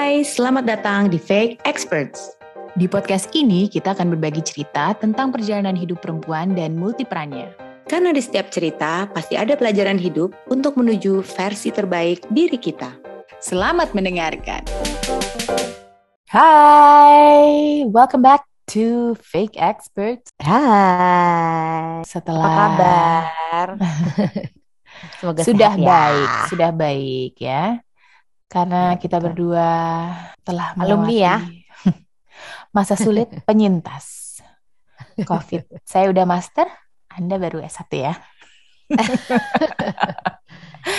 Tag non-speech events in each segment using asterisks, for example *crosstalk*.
Hai, selamat datang di Fake Experts. Di podcast ini kita akan berbagi cerita tentang perjalanan hidup perempuan dan multiperannya. Karena di setiap cerita pasti ada pelajaran hidup untuk menuju versi terbaik diri kita. Selamat mendengarkan. Hai, welcome back to Fake Experts. Hai. Setelah Apa kabar? *laughs* Semoga sudah sehat ya. baik, sudah baik ya. Karena Ya, kita betul. berdua telah Alumni ya. *laughs* masa sulit *laughs* penyintas COVID. Saya udah master, Anda baru S1 ya. *laughs*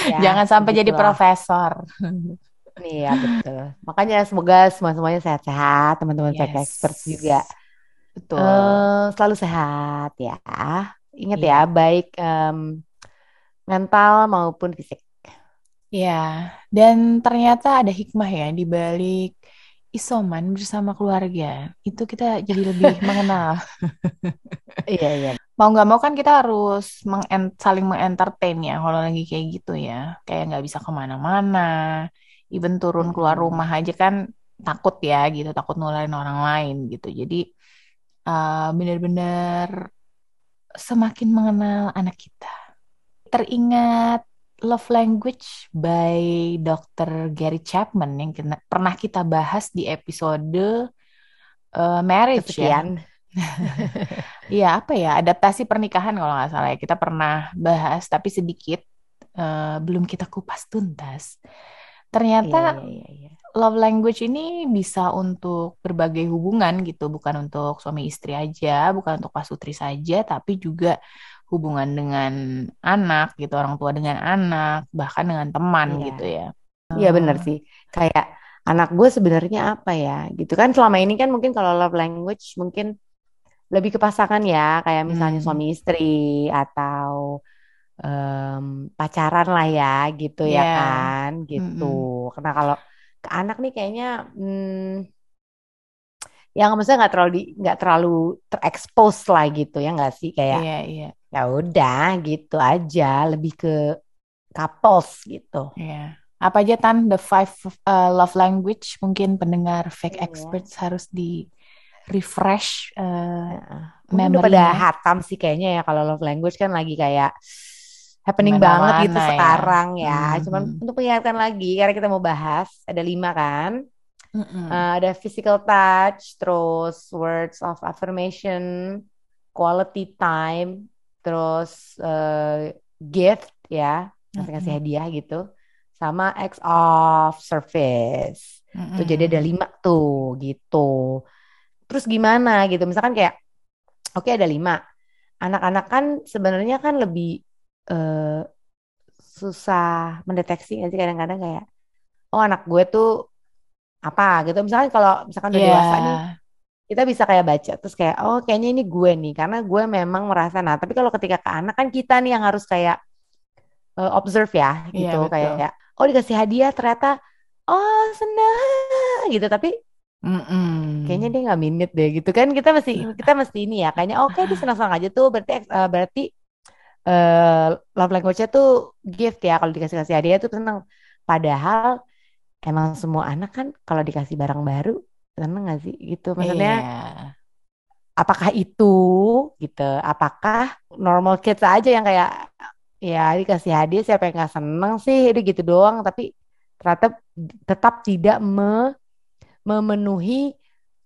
Ya, Jangan sampai jadi profesor. Iya betul. Makanya semoga semua semuanya sehat-sehat, teman-teman Yes. Experts juga Betul. eh, selalu sehat ya. Ingat Iya. ya, baik em, mental maupun fisik. Ya, dan ternyata ada hikmah ya di balik isoman bersama keluarga. Itu kita jadi lebih *laughs* mengenal. Iya iya. Mau nggak mau kan kita harus mengen- saling mengentertain ya kalau lagi kayak gitu ya. Kayak nggak bisa ke mana-mana. Even turun keluar Mm-mm. rumah aja kan takut ya gitu, takut nularin orang lain gitu. Jadi eh, benar-benar semakin mengenal anak kita. Teringat Love Language by Dr. Gary Chapman yang kena- pernah kita bahas di episode eh, marriage ya. Kesekian. *laughs* Iya apa ya adaptasi pernikahan kalau nggak salah ya kita pernah bahas tapi sedikit eh, belum kita kupas tuntas. Ternyata Iya iya iya. love language ini bisa untuk berbagai hubungan gitu, bukan untuk suami istri aja, bukan untuk pasutri saja, tapi juga hubungan dengan anak gitu, orang tua dengan anak, bahkan dengan teman Iya. gitu ya. Iya benar sih. Kayak anak gue sebenarnya apa ya? Gitu kan selama ini kan mungkin kalau love language mungkin lebih ke pasangan ya, kayak misalnya Hmm. suami istri atau em, pacaran lah ya, gitu ya Iya. kan, gitu. Karena kalau ke anak nih kayaknya, hmm, ya maksudnya nggak terlalu di, nggak terlalu terekspos lah gitu ya nggak sih kayak Iya, iya, ya udah gitu aja, lebih ke couples gitu. iya. Apa aja Tan, the five uh, love language mungkin pendengar fake Iya. experts harus di refresh uh, Mungkin udah pada hatam sih kayaknya ya kalau love language kan lagi kayak happening Di mana-mana banget gitu ya. sekarang ya. Cuman Mhm. untuk mengingatkan lagi karena kita mau bahas ada lima kan. Mm-mm. Eh, ada physical touch, terus words of affirmation, quality time, terus eh, gift ya, ngasih-ngasih hadiah gitu, sama acts of service. Tuh jadi ada lima tuh gitu. Terus gimana gitu? Misalkan kayak oke ada lima. Anak-anak kan sebenarnya kan lebih eh, susah mendeteksi nggak sih kadang-kadang kayak oh anak gue tuh apa gitu. Misalkan kalau misalkan udah Iya. dewasa nih kita bisa kayak baca terus kayak oh kayaknya ini gue nih karena gue memang merasa nah tapi kalau ketika ke anak kan kita nih yang harus kayak eh, observe ya Iya, gitu betul. kayak oh dikasih hadiah ternyata oh senang gitu tapi Mm-mm. kayaknya dia nggak minit deh gitu kan kita mesti kita mesti ini ya kayaknya oke dia *laughs* senang-senang aja tuh berarti eh, berarti eh love language-nya tuh gift ya kalau dikasih kasih hadiah tuh senang padahal emang semua anak kan kalau dikasih barang baru seneng gak sih gitu maksudnya Iya. apakah itu gitu apakah normal kids aja yang kayak ya dikasih hadiah siapa yang nggak seneng sih udah gitu doang tapi ternyata tetap tidak me- memenuhi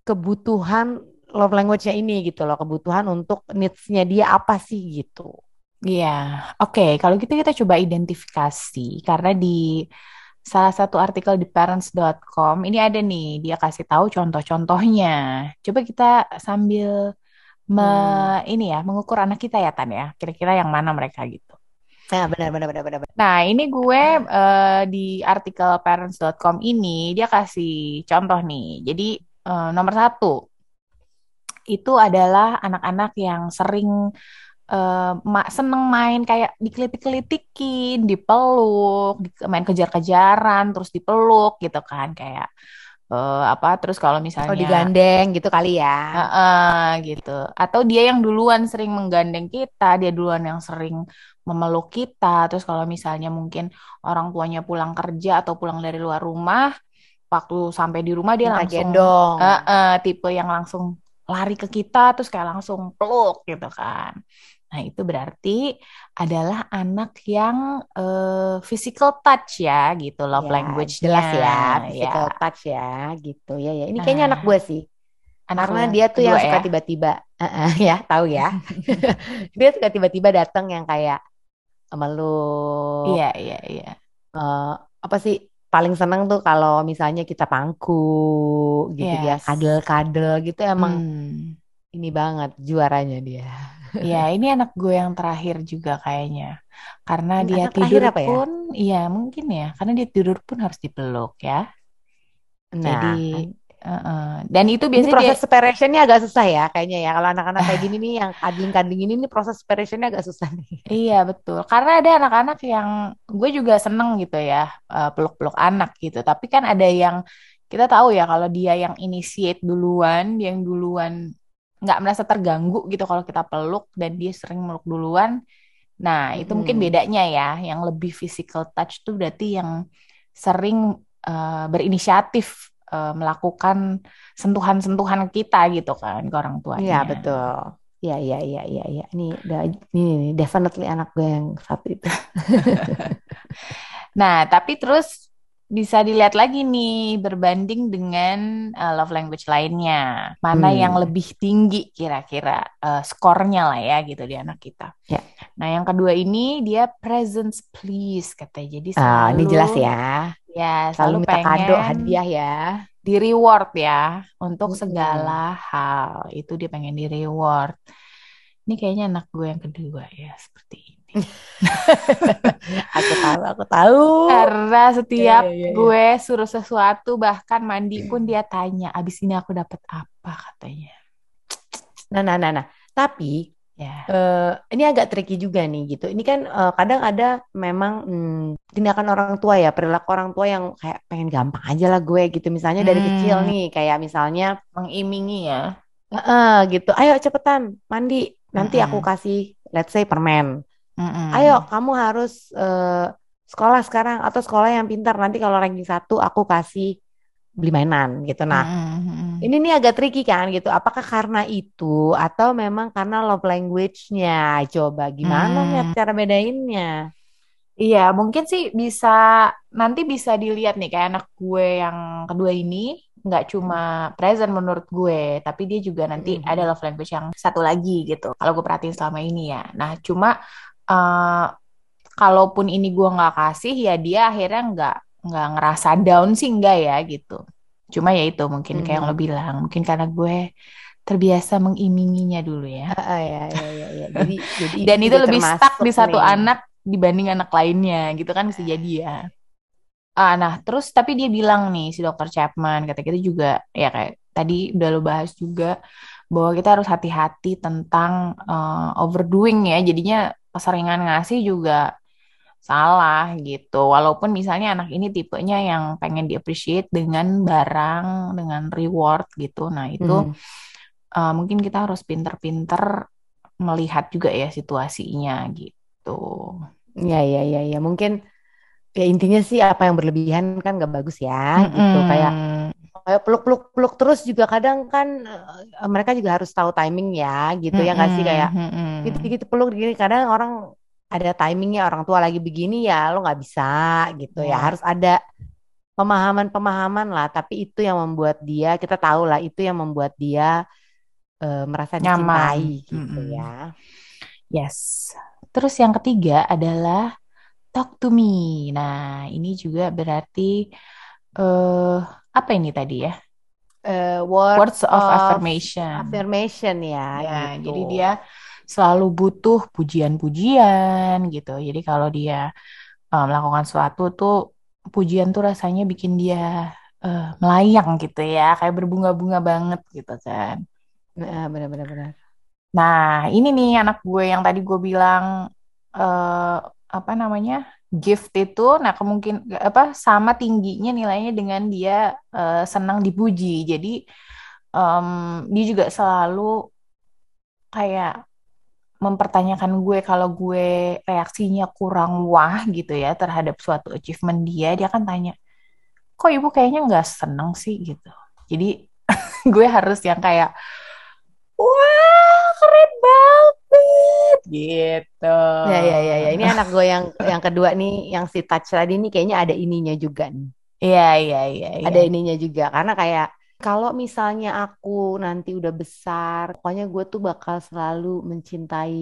kebutuhan love language-nya ini gitu loh kebutuhan untuk needs-nya dia apa sih gitu Iya, oke. Kalau gitu kita coba identifikasi karena di salah satu artikel di parents.com ini ada nih dia kasih tahu contoh-contohnya. Coba kita sambil me, ini ya mengukur anak kita ya Tan ya. Kira-kira yang mana mereka gitu. nah benar benar benar benar. Nah, ini gue eh, di artikel parents.com ini dia kasih contoh nih. Jadi eh, nomor satu itu adalah anak-anak yang sering eh, ma- seneng main kayak dikelitik-kelitikin, dipeluk, di- main kejar-kejaran, terus dipeluk gitu kan kayak eh, apa? Terus kalau oh misalnya digandeng gitu kali ya Heeh, gitu. Atau dia yang duluan sering menggandeng kita, dia duluan yang sering memeluk kita. Terus kalau misalnya mungkin orang tuanya pulang kerja atau pulang dari luar rumah, waktu sampai di rumah dia Minta langsung gendong. Eh, eh, tipe yang langsung lari ke kita terus kayak langsung peluk gitu kan. Nah, itu berarti adalah anak yang eh, physical touch ya gitu love Ya, language jelas ya, physical touch ya, gitu ya ya. Ini kayaknya Nah, anak gue sih, Anak karena dia tuh yang suka ya. tiba-tiba, Heeh, *laughs* ya, tahu ya. *laughs* *laughs* Dia suka tiba-tiba datang yang kayak meluk, Iya, iya, iya. eh, apa sih? Paling seneng tuh kalau misalnya kita pangku, gitu ya, Yes. kadel-kadel gitu emang Hmm. Ini banget juaranya dia. *laughs* Ya, ini anak gue yang terakhir juga kayaknya. Karena dia anak terakhir tidur apa ya? pun, iya mungkin ya. Karena dia tidur pun harus dipeluk ya. Nah, Jadi, kan. eh-eh. dan itu Ini biasanya dia, proses separationnya agak susah ya kayaknya ya. Kalau anak-anak kayak gini nih yang kadling-kadling ini nih proses separationnya agak susah nih. *laughs* iya betul. Karena ada anak-anak yang gue juga seneng gitu ya, eh, peluk-peluk anak gitu. Tapi kan ada yang kita tahu ya kalau dia yang initiate duluan, dia yang duluan nggak merasa terganggu gitu kalau kita peluk dan dia sering meluk duluan. Nah, itu mungkin bedanya ya. Yang lebih physical touch tuh berarti yang sering eh, berinisiatif eh, melakukan sentuhan-sentuhan kita gitu kan ke orang Iya tuanya. betul. Iya iya iya iya iya. Ini udah ini definitely anak gue yang satu itu. *laughs* Nah, tapi terus bisa dilihat lagi nih berbanding dengan eh, love language lainnya. Mana yang Hmm. lebih tinggi kira-kira eh, skornya lah ya gitu di anak kita. Ya. Nah, yang kedua ini dia presence please katanya. Jadi Ah, ini selalu jelas ya. ya Selalu selalu minta kado hadiah ya. di reward ya untuk Mm-mm. segala hal. Itu dia pengen di reward. Ini kayaknya anak gue yang kedua ya seperti ini. *laughs* Aku tahu, aku tahu. Karena setiap Iya, iya, iya. gue suruh sesuatu, bahkan mandi pun dia tanya, abis ini aku dapat apa katanya. Nah, nah, nah, nah. Tapi Ya, eh, ini agak tricky juga nih gitu. Ini kan eh, kadang ada memang hmm, tindakan orang tua ya, perilaku orang tua yang kayak pengen gampang aja lah gue gitu. Misalnya dari kecil Hmm. nih, kayak misalnya mengimingi ya. Gitu. Ayo cepetan mandi. Nanti aku Mm-mm. kasih, let's say permen. Mm-mm. Ayo kamu harus eh, sekolah sekarang atau sekolah yang pintar. Nanti kalau ranking satu aku kasih beli mainan gitu. Nah, Mm-mm. ini nih agak tricky kan gitu. Apakah karena itu atau memang karena love language-nya? Coba gimana nih Hmm. cara bedainnya? Iya, mungkin sih bisa nanti bisa dilihat nih kayak anak gue yang kedua ini nggak cuma present menurut gue, tapi dia juga nanti Mm-mm. ada love language yang satu lagi gitu. Kalau gue perhatiin selama ini ya. Nah, cuma eh, kalaupun ini gue nggak kasih ya dia akhirnya nggak nggak ngerasa down sih enggak ya gitu. Cuma ya itu mungkin kayak yang lo Mhm. bilang, mungkin karena gue terbiasa mengiminginya dulu ya. Ah, ya, ya, ya, ya. Jadi, jadi Dan itu lebih stuck di satu nih. anak dibanding anak lainnya gitu kan bisa jadi ya. Ah, nah terus tapi dia bilang nih si dokter Chapman kata kita juga ya kayak tadi udah lo bahas juga bahwa kita harus hati-hati tentang eh, overdoing ya jadinya keseringan ngasih juga salah gitu walaupun misalnya anak ini tipenya yang pengen di appreciate dengan barang dengan reward gitu nah itu Mhm. eh, mungkin kita harus pinter-pinter melihat juga ya situasinya gitu Ya, ya, ya, ya. Mungkin ya intinya sih apa yang berlebihan kan gak bagus ya gitu. Kayak kayak peluk-peluk-peluk terus juga kadang kan eh, mereka juga harus tahu timing ya gitu ya nggak sih kayak Mm-mm, mm-mm. gitu-gitu peluk gini kadang orang ada timingnya orang tua lagi begini ya lo nggak bisa gitu ya Ya. harus ada pemahaman-pemahaman lah tapi itu yang membuat dia kita tahu lah itu yang membuat dia eh, merasa Nyaman. dicintai gitu Mm-mm. ya Yes. Terus yang ketiga adalah talk to me. Nah, ini juga berarti eh apa ini tadi ya? Eh, words, Words of of affirmation. affirmation ya Ya, gitu jadi dia selalu butuh pujian-pujian gitu. Jadi kalau dia eh, melakukan sesuatu tuh pujian tuh rasanya bikin dia eh, melayang gitu ya, kayak berbunga-bunga banget gitu kan. Nah, benar-benar benar Nah, ini nih anak gue yang tadi gue bilang eh, apa namanya gift itu, nah kemungkin apa sama tingginya nilainya dengan dia eh, senang dipuji. Jadi em, dia juga selalu kayak mempertanyakan gue kalau gue reaksinya kurang wah gitu ya terhadap suatu achievement dia, dia kan tanya, kok ibu kayaknya nggak seneng sih? Gitu. Jadi *laughs* gue harus yang kayak wah keren banget gitu Ya ya ya ya. Ini anak gue yang yang kedua nih, yang si touch tadi nih kayaknya ada ininya juga nih. iya iya iya iya. Ada ininya juga karena kayak kalau misalnya aku nanti udah besar, pokoknya gue tuh bakal selalu mencintai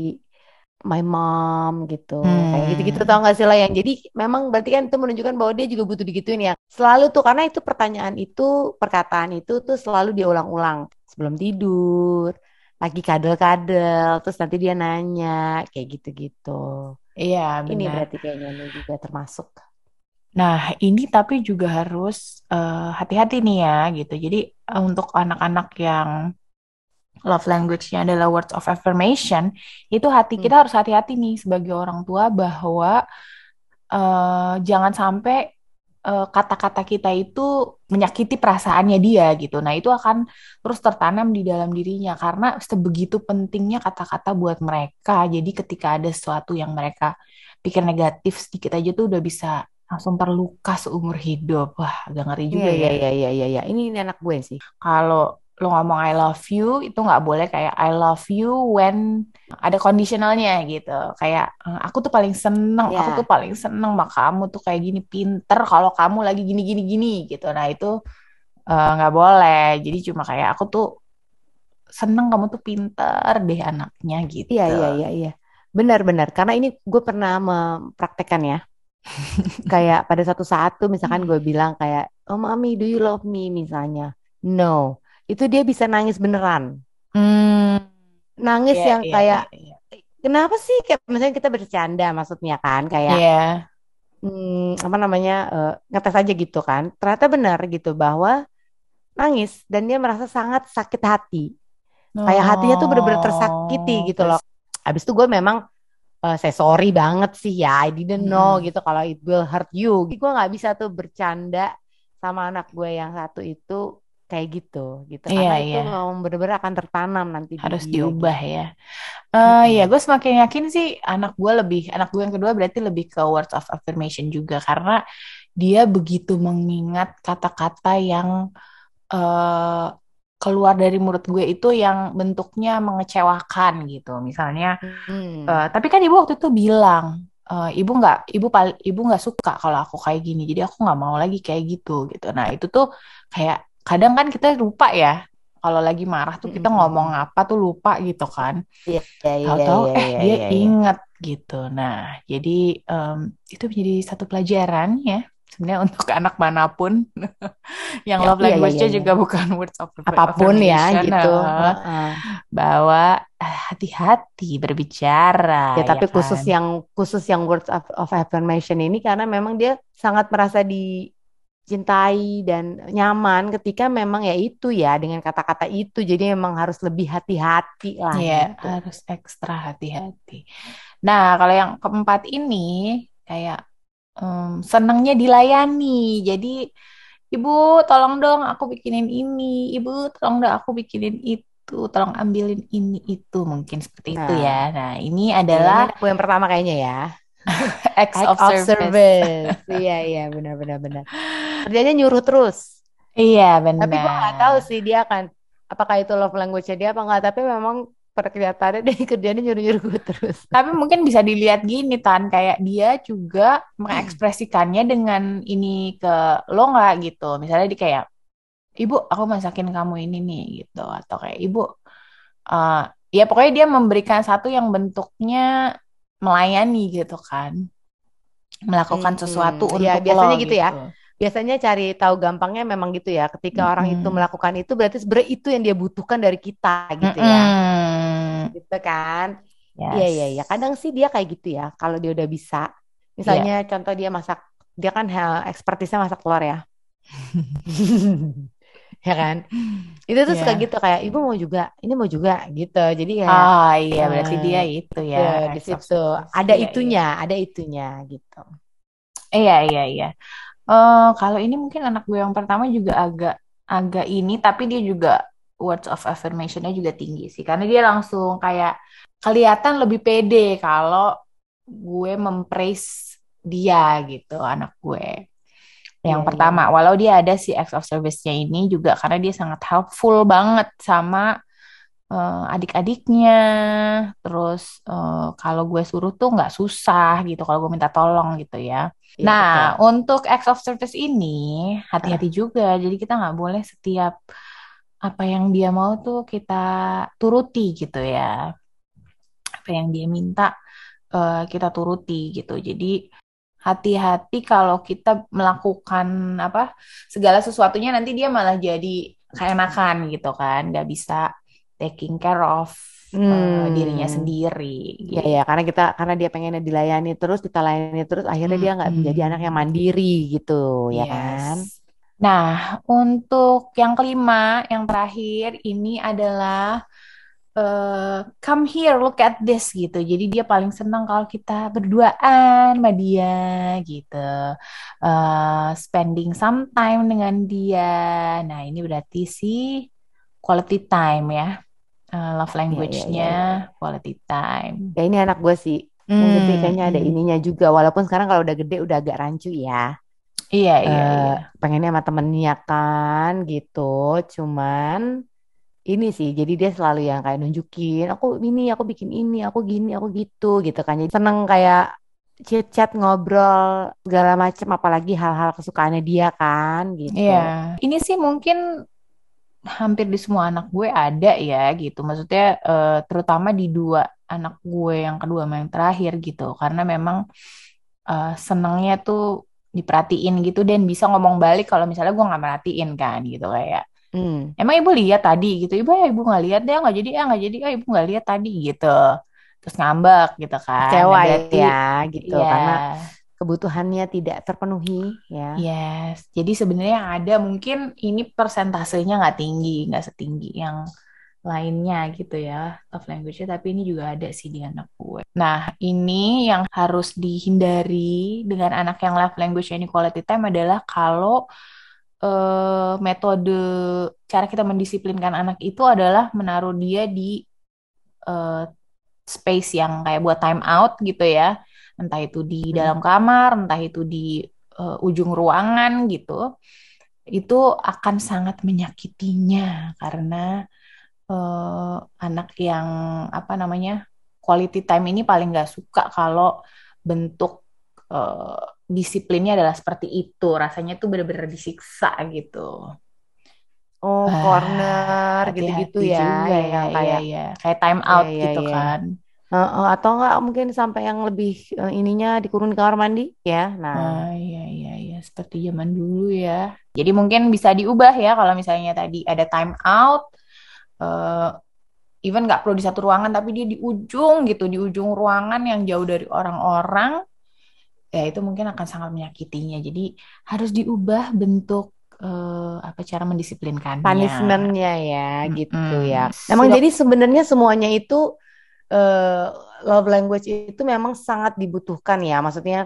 my mom gitu. Kayak Hmm. gitu-gitu tau gak sih lah yang jadi memang berarti kan itu menunjukkan bahwa dia juga butuh digituin ya. Selalu tuh karena itu pertanyaan itu, perkataan itu tuh selalu dia ulang-ulang sebelum tidur, lagi kadel-kadel, terus nanti dia nanya kayak gitu-gitu. Iya, Ini benar. berarti kayaknya ini juga termasuk. Nah, ini tapi juga harus eh, hati-hati nih ya gitu. Jadi eh, untuk anak-anak yang love language-nya adalah words of affirmation, itu hati Hmm. kita harus hati-hati nih sebagai orang tua bahwa eh, jangan sampai kata-kata kita itu menyakiti perasaannya dia gitu. Nah, itu akan terus tertanam di dalam dirinya karena sebegitu pentingnya kata-kata buat mereka. Jadi ketika ada sesuatu yang mereka pikir negatif sedikit aja tuh udah bisa langsung terluka seumur hidup. Wah, agak ngeri Iya juga iya ya. iya iya iya iya. Ini, ini anak gue sih. Kalau lo ngomong I love you itu nggak boleh kayak I love you when ada conditionalnya gitu. Kayak "Eh, aku tuh paling seneng, aku Ya. tuh paling seneng sama kamu tuh kayak gini pinter kalau kamu lagi gini gini gini gitu. Nah itu eh, nggak boleh. Jadi cuma kayak aku tuh seneng kamu tuh pinter deh anaknya gitu. Iya iya iya iya. Benar-benar karena ini gue pernah mempraktekkan ya. *laughs* Kayak pada satu saat tuh misalkan gue bilang kayak, "Oh, Mami, do you love me?" misalnya. No. Itu dia bisa nangis beneran. Hmm, Nangis iya, yang iya, kayak iya, kenapa sih kayak misalnya kita bercanda maksudnya kan kayak iya. hmm, apa namanya eh, ngetes aja gitu kan. Ternyata benar gitu bahwa nangis dan dia merasa sangat sakit hati. Kayak hatinya tuh bener-bener tersakiti Oh, gitu loh. Habis itu gue memang eh, saya sorry banget sih ya, I didn't know Mm-mm. gitu kalau it will hurt you. Gue nggak bisa tuh bercanda sama anak gue yang satu itu kayak gitu gitu Iya, karena itu iya. memang bener-bener akan tertanam nanti di harus dia diubah gitu. ya. Eh ya, Mm-mm. gue semakin yakin sih anak gue lebih, anak gue yang kedua berarti lebih ke words of affirmation juga karena dia begitu mengingat kata-kata yang eh keluar dari mulut gue itu yang bentuknya mengecewakan gitu. Misalnya, Hmm. eh, tapi kan ibu waktu itu bilang, eh, ibu nggak, ibu pal, ibu nggak suka kalau aku kayak gini, jadi aku nggak mau lagi kayak gitu gitu. Nah itu tuh kayak kadang kan kita lupa ya. Kalau lagi marah tuh kita ngomong apa tuh lupa gitu kan. Iya iya iya Tahu-tahu iya eh iya dia iya. iya. ingat gitu. Nah, jadi em, itu menjadi satu pelajaran ya sebenarnya untuk *laughs* anak mana pun *laughs* yang Ya, love language-nya juga bukan words of Apa pun ya gitu. Heeh. bahwa eh, hati-hati berbicara Ya ya tapi khusus kan. yang khusus yang words of, of affirmation ini karena memang dia sangat merasa dicintai dan nyaman ketika memang ya itu ya dengan kata-kata itu jadi memang harus lebih hati-hati lah Iya, gitu. harus ekstra hati-hati. Nah, kalau yang keempat ini kayak em, senangnya dilayani. Jadi, Ibu, tolong dong aku bikinin ini. Ibu, tolong dong aku bikinin itu. Tolong ambilin ini itu. Mungkin seperti itu Nah, ya. Nah, ini ya, ini adalah aku yang pertama kayaknya ya. *laughs* acts Act of of service. *laughs* Iya iya benar benar benar. Kerjanya nyuruh terus. Iya, Tapi gue nggak tahu benar. sih dia akan apakah itu love language-nya dia apa enggak. Tapi memang pada kelihatannya dia *laughs* kerjanya nyuruh-nyuruh gue terus. Tapi mungkin bisa dilihat gini, Tan. Kayak dia juga mengekspresikannya dengan ini ke lo nggak gitu. Misalnya dia kayak, Ibu, aku masakin kamu ini nih gitu. Atau kayak, Ibu, eh ya pokoknya dia memberikan satu yang bentuknya melayani gitu kan. Melakukan sesuatu Hmm, ya untuk lo biasanya gitu ya. gitu. Biasanya cari tahu gampangnya memang gitu ya. Ketika orang itu melakukan itu berarti sebenarnya itu yang dia butuhkan dari kita gitu ya. Mm-mm. Gitu kan? Iya iya iya. Yes. Kadang sih dia kayak gitu ya. Kalau dia udah bisa. Iya. Misalnya contoh dia masak, dia kan ha, ekspertisnya masak telur ya. *laughs* *laughs* Ya kan? *laughs* Itu tuh suka Iya. gitu kayak ibu mau juga, ini mau juga gitu. Jadi kayak Ah, iya berarti dia itu ya, di acts of situ ada Iya, iya. itunya, ada itunya gitu. Iya, iya, iya. Eh, kalau ini mungkin anak gue yang pertama juga agak agak ini, tapi dia juga words of affirmation-nya juga tinggi sih, karena dia langsung kayak kelihatan lebih pede kalau gue mempraise dia gitu, anak gue. Yang Iya, pertama, walau dia ada si acts of service-nya ini juga karena dia sangat helpful banget sama eh, adik-adiknya. Terus eh, kalau gue suruh tuh nggak susah gitu kalau gue minta tolong gitu ya. Iya, Nah, betul. untuk acts of service ini hati-hati juga. Jadi kita nggak boleh setiap apa yang dia mau tuh kita turuti gitu ya. Apa yang dia minta eh, kita turuti gitu. Jadi hati-hati kalau kita melakukan apa segala sesuatunya nanti dia malah jadi keenakan gitu kan, nggak bisa taking care of eh, dirinya Hmm. sendiri Iya gitu. ya, karena kita karena dia pengennya dilayani terus, kita layani terus, akhirnya dia nggak menjadi anak yang mandiri gitu, ya kan? Yes. Nah, untuk yang kelima, yang terakhir ini adalah eh, come here, look at this gitu. Jadi dia paling senang kalau kita berduaan sama dia gitu. Eh, spending some time dengan dia. Nah, ini berarti sih quality time ya. Eh, love Iya iya iya language-nya iya. quality time. Ya ini anak gue sih, yang gede Hmm, kayaknya ada hmm. ininya juga. Walaupun sekarang kalau udah gede udah agak rancu ya. Iya, iya, eh iya. pengennya sama temennya kan gitu. Cuman ini sih, jadi dia selalu yang kayak nunjukin, aku ini, aku bikin ini, aku gini, aku gitu, gitu kan. Jadi seneng kayak chit-chat ngobrol segala macem, apalagi hal-hal kesukaannya dia kan gitu. Iya, ini sih mungkin hampir di semua anak gue ada ya gitu. Maksudnya eh, terutama di dua anak gue yang kedua sama yang terakhir gitu. Karena memang eh, senangnya tuh diperhatiin gitu dan bisa ngomong balik kalau misalnya gue nggak merhatiin kan gitu kayak Hmm. emang ibu lihat tadi gitu ibu ya ibu nggak lihat deh nggak jadi ya nggak jadi ah ibu nggak lihat tadi gitu terus ngambek gitu kan Kecewa nah berarti ya gitu, ya karena kebutuhannya tidak terpenuhi ya. Yes, jadi sebenarnya yang ada mungkin ini persentasenya nggak tinggi, nggak setinggi yang lainnya gitu ya, love language-nya, tapi ini juga ada sih di anak gue. Nah, ini yang harus dihindari dengan anak yang love language ini quality time adalah kalau eh, metode cara kita mendisiplinkan anak itu adalah menaruh dia di eh, space yang kayak buat time out gitu ya, entah itu di Hmm. dalam kamar, entah itu di eh, ujung ruangan gitu, itu akan sangat menyakitinya karena eh, anak yang apa namanya quality time ini paling nggak suka kalau bentuk eh, disiplinnya adalah seperti itu, rasanya tuh bener-bener disiksa gitu. Oh, Ah, corner gitu-gitu ya, juga yang ya, iya kayak iya, kayak time ya out ya gitu ya. kan. Heeh, atau enggak mungkin sampai yang lebih eh, ininya dikurung di kamar mandi ya. Nah, Ah, iya, iya, iya, seperti zaman dulu ya. Jadi mungkin bisa diubah ya kalau misalnya tadi ada time out, eh, even nggak perlu di satu ruangan, tapi dia di ujung gitu, di ujung ruangan yang jauh dari orang-orang, ya itu mungkin akan sangat menyakitinya. Jadi harus diubah bentuk eh, apa cara mendisiplinkannya. punishment-nya ya gitu ya. Mm-mm. Emang Silap- jadi sebenarnya semuanya itu eh, love language itu memang sangat dibutuhkan ya. Maksudnya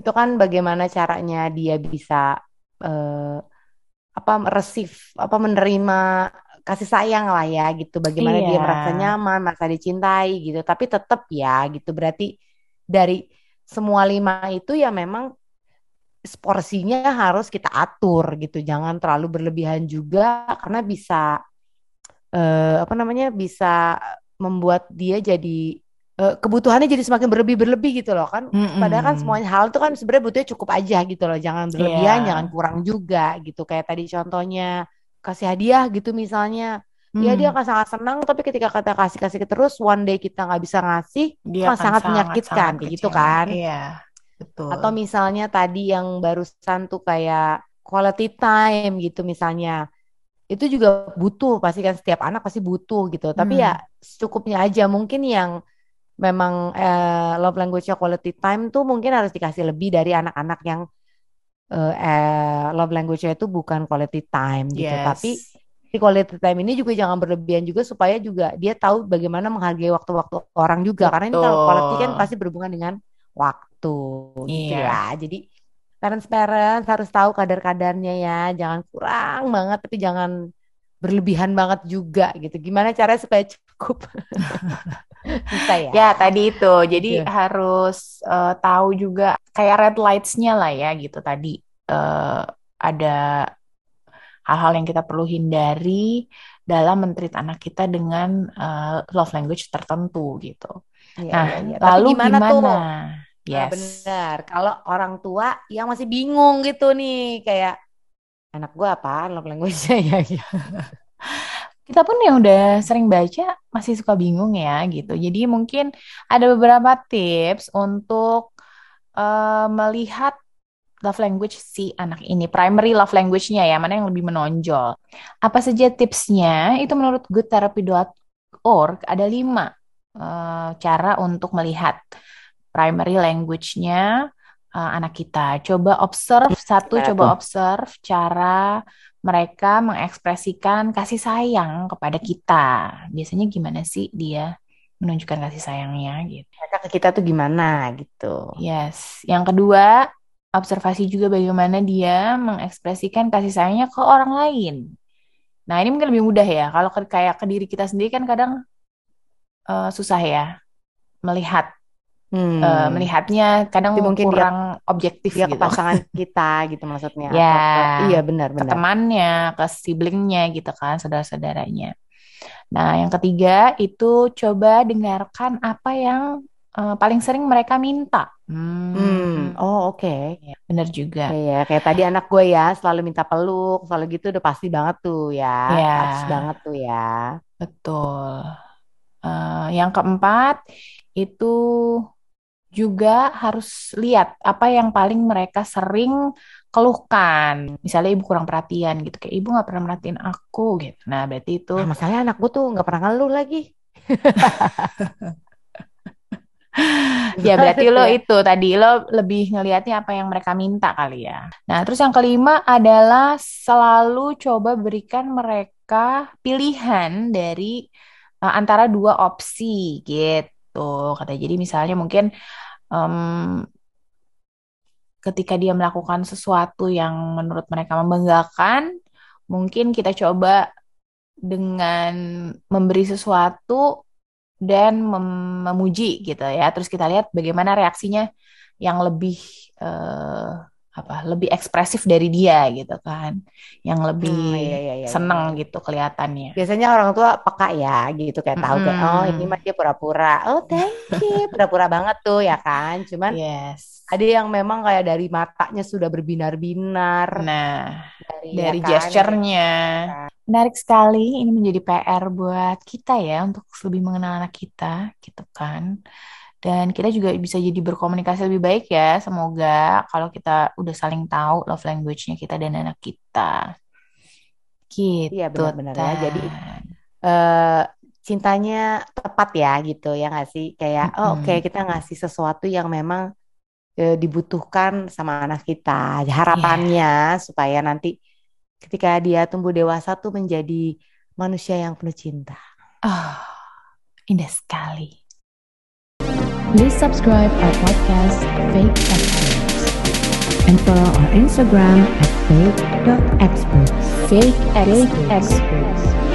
itu kan bagaimana caranya dia bisa eh, apa receive apa menerima kasih sayang lah ya gitu. Bagaimana dia Iya. merasa nyaman, merasa dicintai gitu. Tapi tetap ya gitu. Berarti dari semua lima itu ya memang porsinya harus kita atur gitu. Jangan terlalu berlebihan juga karena bisa eh, apa namanya bisa membuat dia jadi eh, kebutuhannya jadi semakin berlebih-berlebih gitu loh kan. Padahal kan semuanya hal itu kan sebenarnya butuhnya cukup aja gitu loh. Jangan berlebihan, Iya. jangan kurang juga gitu. Kayak tadi contohnya kasih hadiah gitu misalnya. Ya dia Hmm. akan sangat senang tapi ketika kita kasih-kasih terus one day kita nggak bisa ngasih Dia akan sangat menyakitkan sangat kayak gitu kan. Iya, betul. Atau misalnya tadi yang barusan tuh kayak quality time gitu misalnya. Itu juga butuh, pasti kan setiap anak pasti butuh gitu. Tapi Hmm. ya secukupnya aja mungkin yang memang eh, love language-nya quality time tuh mungkin harus dikasih lebih dari anak-anak yang eh, eh, love language-nya itu bukan quality time gitu. Yes. Tapi si quality time ini juga jangan berlebihan juga supaya juga dia tahu bagaimana menghargai waktu-waktu orang juga. Karena ini kalau quality kan Betul. pasti berhubungan dengan waktu gitu Iya. ya. Jadi parents-parents harus tahu kadar-kadarnya ya. Jangan kurang banget tapi jangan berlebihan banget juga gitu. Gimana caranya supaya cukup? *laughs* Bisa ya? Ya, tadi itu. Jadi Gitu. harus eh, tahu juga kayak red lights-nya lah ya gitu tadi. Eh, ada hal-hal yang kita perlu hindari dalam mentreat anak kita dengan uh, love language tertentu gitu. Iya, Nah, iya. Tapi lalu gimana gimana? tuh? Nah, Yes. benar. Kalau orang tua yang masih bingung gitu nih, kayak anak gue apa love language-nya *laughs* ya gitu. Kita pun yang udah sering baca masih suka bingung ya gitu. Jadi mungkin ada beberapa tips untuk eh, melihat love language si anak ini, primary love language-nya ya, mana yang lebih menonjol. Apa saja tipsnya? Itu menurut goodtherapy.org ada lima eh, cara untuk melihat primary language-nya eh, anak kita. Coba observe satu, Gimana coba observe cara mereka mengekspresikan kasih sayang kepada kita. Biasanya gimana sih dia menunjukkan kasih sayangnya gitu. Mereka ke kita tuh gimana gitu. Yes. Yang kedua, observasi juga bagaimana dia mengekspresikan kasih sayangnya ke orang lain. Nah, ini mungkin lebih mudah ya. Kalau ke, kayak ke diri kita sendiri kan kadang eh, susah ya melihat Hmm. eh, melihatnya kadang Tapi mungkin dia- kurang objektif Dia ke gitu. pasangan *laughs* kita gitu maksudnya. Ya. Ke- iya benar ke benar. temannya, ke siblingnya gitu kan, saudara-saudaranya. Nah, yang ketiga itu coba dengarkan apa yang eh, paling sering mereka minta. Hmm. Hmm, Oh oke. bener juga. Iya, kayak tadi anak gue ya selalu minta peluk, selalu gitu udah pasti banget tuh ya, Ya. harus banget tuh ya. Betul. Eh, yang keempat itu juga harus lihat apa yang paling mereka sering keluhkan. Misalnya ibu kurang perhatian gitu, kayak ibu nggak pernah merhatiin aku gitu. Nah, berarti itu Nah, masalahnya anak gue tuh nggak pernah ngeluh lagi. *laughs* *laughs* Ya berarti lo *laughs* itu tadi lo lebih ngelihatnya apa yang mereka minta kali ya. Nah terus yang kelima adalah selalu coba berikan mereka pilihan dari uh, antara dua opsi gitu. Kata jadi misalnya mungkin em, ketika dia melakukan sesuatu yang menurut mereka membanggakan, mungkin kita coba dengan memberi sesuatu dan mem- memuji gitu ya. Terus kita lihat bagaimana reaksinya yang lebih eh, apa? Lebih ekspresif dari dia gitu kan. Yang lebih Hmm, iya, iya, iya, seneng iya. gitu kelihatannya. Biasanya orang tua peka ya gitu kayak tahu kayak oh ini mah dia pura-pura. Oh thank you, pura-pura banget tuh ya kan. Cuman Yes. Ada yang memang kayak dari matanya sudah berbinar-binar Nah, dari dari ya kan, gesturnya. Menarik sekali, ini menjadi PR buat kita ya untuk lebih mengenal anak kita, gitu kan. Dan kita juga bisa jadi berkomunikasi lebih baik ya, semoga kalau kita udah saling tahu love language-nya kita dan anak kita. Gitu, Iya, benar-benar ya. Jadi, eh cintanya tepat ya gitu ya nggak sih kayak oh oke Mm-mm. kita ngasih sesuatu yang memang eh, dibutuhkan sama anak kita harapannya supaya nanti ketika dia tumbuh dewasa tuh menjadi manusia yang penuh cinta. Ah, indah sekali. Please subscribe our podcast, Fake Experts, and follow our Instagram at fake.experts. Fake experts.